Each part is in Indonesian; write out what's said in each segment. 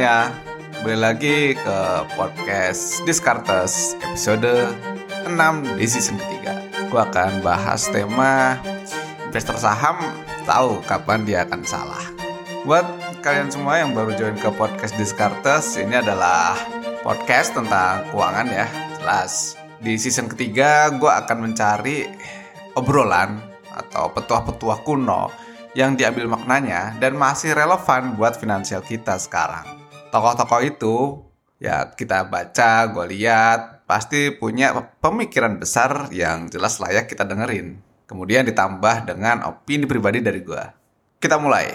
semuanya, kembali lagi ke podcast Discartes episode 6 di season ketiga. Gue akan bahas tema investor saham tahu kapan dia akan salah. Buat kalian semua yang baru join ke podcast Discartes, ini adalah podcast tentang keuangan ya, jelas. Di season ketiga, gue akan mencari obrolan atau petuah-petuah kuno yang diambil maknanya dan masih relevan buat finansial kita sekarang. Tokoh-tokoh itu ya kita baca, gue lihat, pasti punya pemikiran besar yang jelas layak kita dengerin. Kemudian ditambah dengan opini pribadi dari gue. Kita mulai.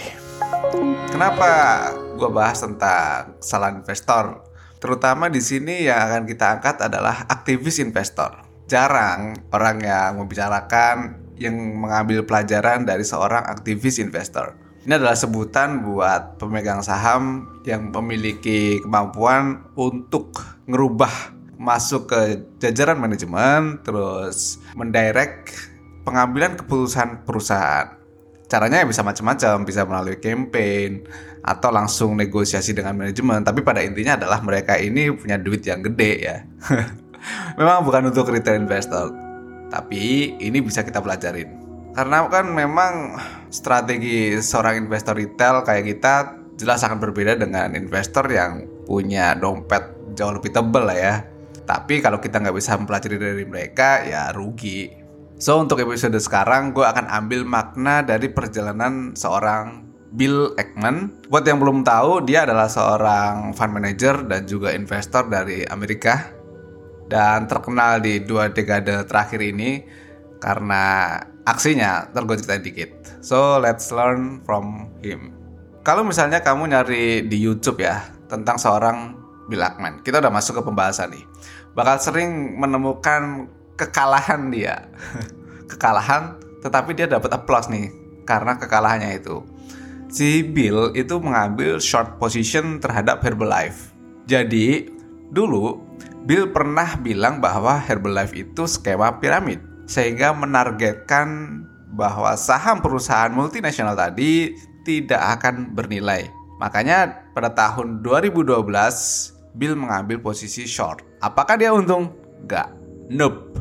Kenapa gue bahas tentang kesalahan investor? Terutama di sini yang akan kita angkat adalah aktivis investor. Jarang orang yang membicarakan yang mengambil pelajaran dari seorang aktivis investor. Ini adalah sebutan buat pemegang saham yang memiliki kemampuan untuk ngerubah masuk ke jajaran manajemen, terus mendirect pengambilan keputusan perusahaan. Caranya ya bisa macam-macam, bisa melalui campaign atau langsung negosiasi dengan manajemen. Tapi pada intinya adalah mereka ini punya duit yang gede ya. Memang bukan untuk retail investor, tapi ini bisa kita pelajarin. Karena kan memang strategi seorang investor retail kayak kita jelas akan berbeda dengan investor yang punya dompet jauh lebih tebal lah ya. Tapi kalau kita nggak bisa mempelajari dari mereka ya rugi. So untuk episode sekarang gue akan ambil makna dari perjalanan seorang Bill Ackman. Buat yang belum tahu, dia adalah seorang fund manager dan juga investor dari Amerika dan terkenal di dua dekade terakhir ini karena aksinya ntar gue ceritain dikit. So let's learn from him. Kalau misalnya kamu nyari di YouTube ya tentang seorang Bill Ackman kita udah masuk ke pembahasan nih. Bakal sering menemukan kekalahan dia. Kekalahan tetapi dia dapat applause nih karena kekalahannya itu. Si Bill itu mengambil short position terhadap Herbalife jadi dulu Bill pernah bilang bahwa Herbalife itu skema piramid, sehingga menargetkan bahwa saham perusahaan multinasional tadi tidak akan bernilai. Makanya pada tahun 2012, Bill mengambil posisi short. Apakah dia untung? Gak. Nope.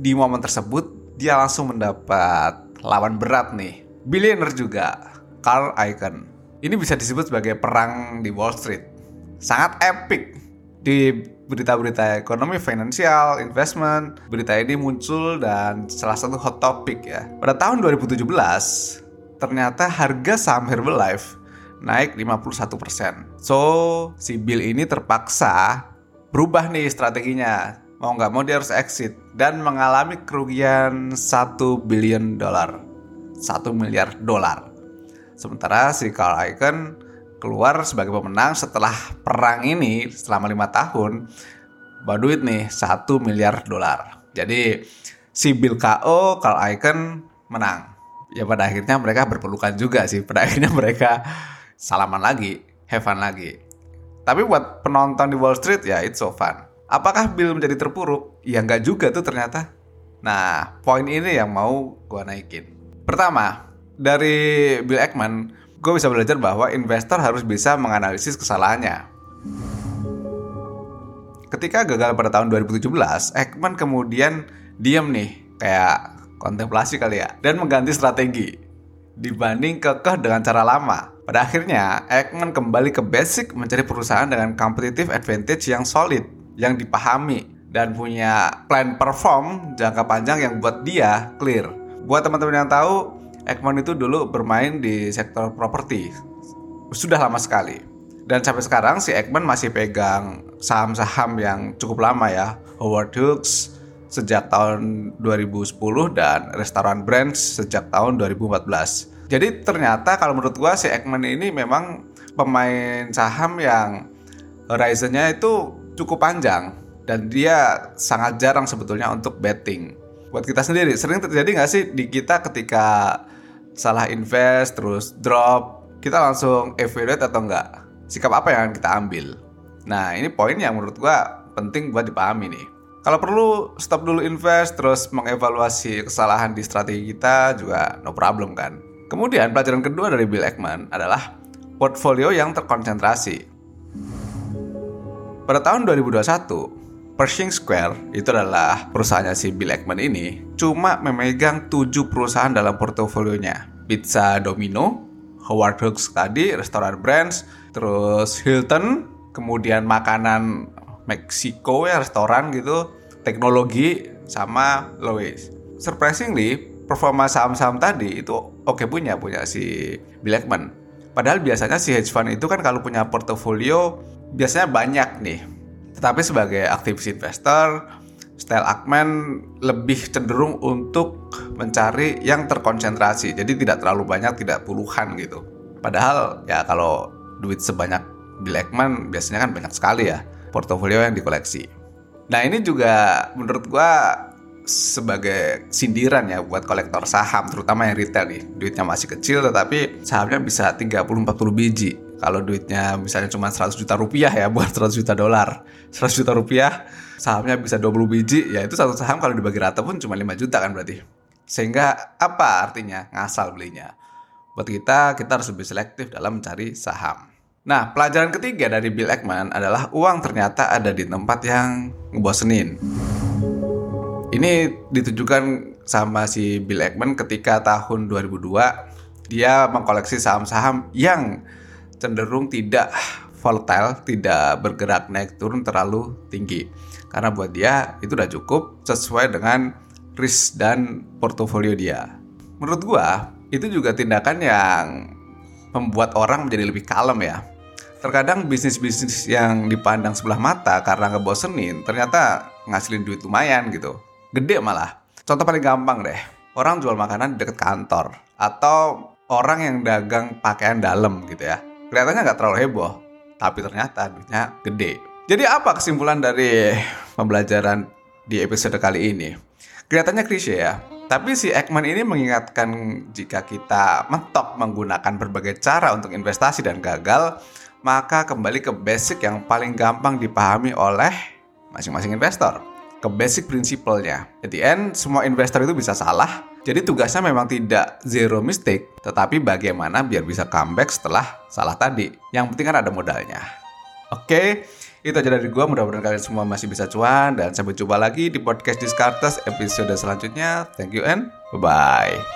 Di momen tersebut, dia langsung mendapat lawan berat nih. Billionaire juga, Carl Icahn. Ini bisa disebut sebagai perang di Wall Street. Sangat epic. Di berita-berita ekonomi, finansial, investment. Berita ini muncul dan salah satu hot topic ya. Pada tahun 2017, ternyata harga saham Herbalife naik 51%. So, si Bill ini terpaksa berubah nih strateginya. Mau nggak mau dia harus exit dan mengalami kerugian 1 billion dolar. 1 miliar dolar. Sementara si Carl Icahn keluar sebagai pemenang setelah perang ini selama lima tahun bawa duit nih satu miliar dolar. Jadi si Bill KO, Carl Icahn menang. Ya pada akhirnya mereka berpelukan juga sih. Pada akhirnya mereka salaman lagi, have fun lagi. Tapi buat penonton di Wall Street ya it's so fun. Apakah Bill menjadi terpuruk? Ya nggak juga tuh ternyata. Nah, poin ini yang mau gue naikin. Pertama, dari Bill Ackman, gue bisa belajar bahwa investor harus bisa menganalisis kesalahannya. Ketika gagal pada tahun 2017, Ekman kemudian diam nih, kayak kontemplasi kali ya, dan mengganti strategi dibanding kekeh dengan cara lama. Pada akhirnya, Ekman kembali ke basic mencari perusahaan dengan competitive advantage yang solid, yang dipahami, dan punya plan perform jangka panjang yang buat dia clear. Buat teman-teman yang tahu, Ekman itu dulu bermain di sektor properti. Sudah lama sekali. Dan sampai sekarang si Ekman masih pegang saham-saham yang cukup lama ya. Howard Hughes sejak tahun 2010 dan Restoran Brands sejak tahun 2014. Jadi ternyata kalau menurut gua si Ekman ini memang pemain saham yang horizonnya itu cukup panjang dan dia sangat jarang sebetulnya untuk betting. Buat kita sendiri, sering terjadi nggak sih di kita ketika salah invest terus drop, kita langsung evaluate atau enggak? sikap apa yang kita ambil. Nah, ini poin yang menurut gua penting buat dipahami nih. Kalau perlu stop dulu invest terus mengevaluasi kesalahan di strategi kita juga no problem kan. Kemudian pelajaran kedua dari Bill Ackman adalah portfolio yang terkonsentrasi. Pada tahun 2021, Pershing Square itu adalah perusahaannya si Bill Ackman ini cuma memegang tujuh perusahaan dalam portofolionya. Pizza Domino, Howard Hughes tadi, restoran Brands, terus Hilton, kemudian makanan Meksiko ya restoran gitu, teknologi sama Lois. Surprisingly, performa saham-saham tadi itu oke okay punya punya si Bill Ackman. Padahal biasanya si hedge fund itu kan kalau punya portofolio biasanya banyak nih. Tetapi sebagai aktivis investor, style Ackman lebih cenderung untuk mencari yang terkonsentrasi. Jadi tidak terlalu banyak, tidak puluhan gitu. Padahal ya kalau duit sebanyak Bill Ackman biasanya kan banyak sekali ya portofolio yang dikoleksi. Nah ini juga menurut gua sebagai sindiran ya buat kolektor saham terutama yang retail nih. Duitnya masih kecil tetapi sahamnya bisa 30-40 biji. Kalau duitnya misalnya cuma 100 juta rupiah ya buat 100 juta dolar 100 juta rupiah sahamnya bisa 20 biji ya itu satu saham kalau dibagi rata pun cuma 5 juta kan berarti. Sehingga apa artinya ngasal belinya? Buat kita kita harus lebih selektif dalam mencari saham. Nah, pelajaran ketiga dari Bill Ackman adalah uang ternyata ada di tempat yang ngebosenin. Ini ditujukan sama si Bill Ackman ketika tahun 2002 dia mengkoleksi saham-saham yang cenderung tidak volatile, tidak bergerak naik turun terlalu tinggi. Karena buat dia itu udah cukup sesuai dengan risk dan portofolio dia. Menurut gua, itu juga tindakan yang membuat orang menjadi lebih kalem ya. Terkadang bisnis-bisnis yang dipandang sebelah mata karena ngebosenin ternyata ngasilin duit lumayan gitu gede malah. Contoh paling gampang deh, orang jual makanan di dekat kantor atau orang yang dagang pakaian dalam gitu ya. Kelihatannya nggak terlalu heboh, tapi ternyata duitnya gede. Jadi apa kesimpulan dari pembelajaran di episode kali ini? Kelihatannya klise ya, tapi si Ekman ini mengingatkan jika kita mentok menggunakan berbagai cara untuk investasi dan gagal, maka kembali ke basic yang paling gampang dipahami oleh masing-masing investor ke basic principle-nya. At the end, semua investor itu bisa salah. Jadi tugasnya memang tidak zero mistake, tetapi bagaimana biar bisa comeback setelah salah tadi. Yang penting kan ada modalnya. Oke, itu aja dari gue. Mudah-mudahan kalian semua masih bisa cuan. Dan sampai jumpa lagi di podcast Discartes episode selanjutnya. Thank you and bye-bye.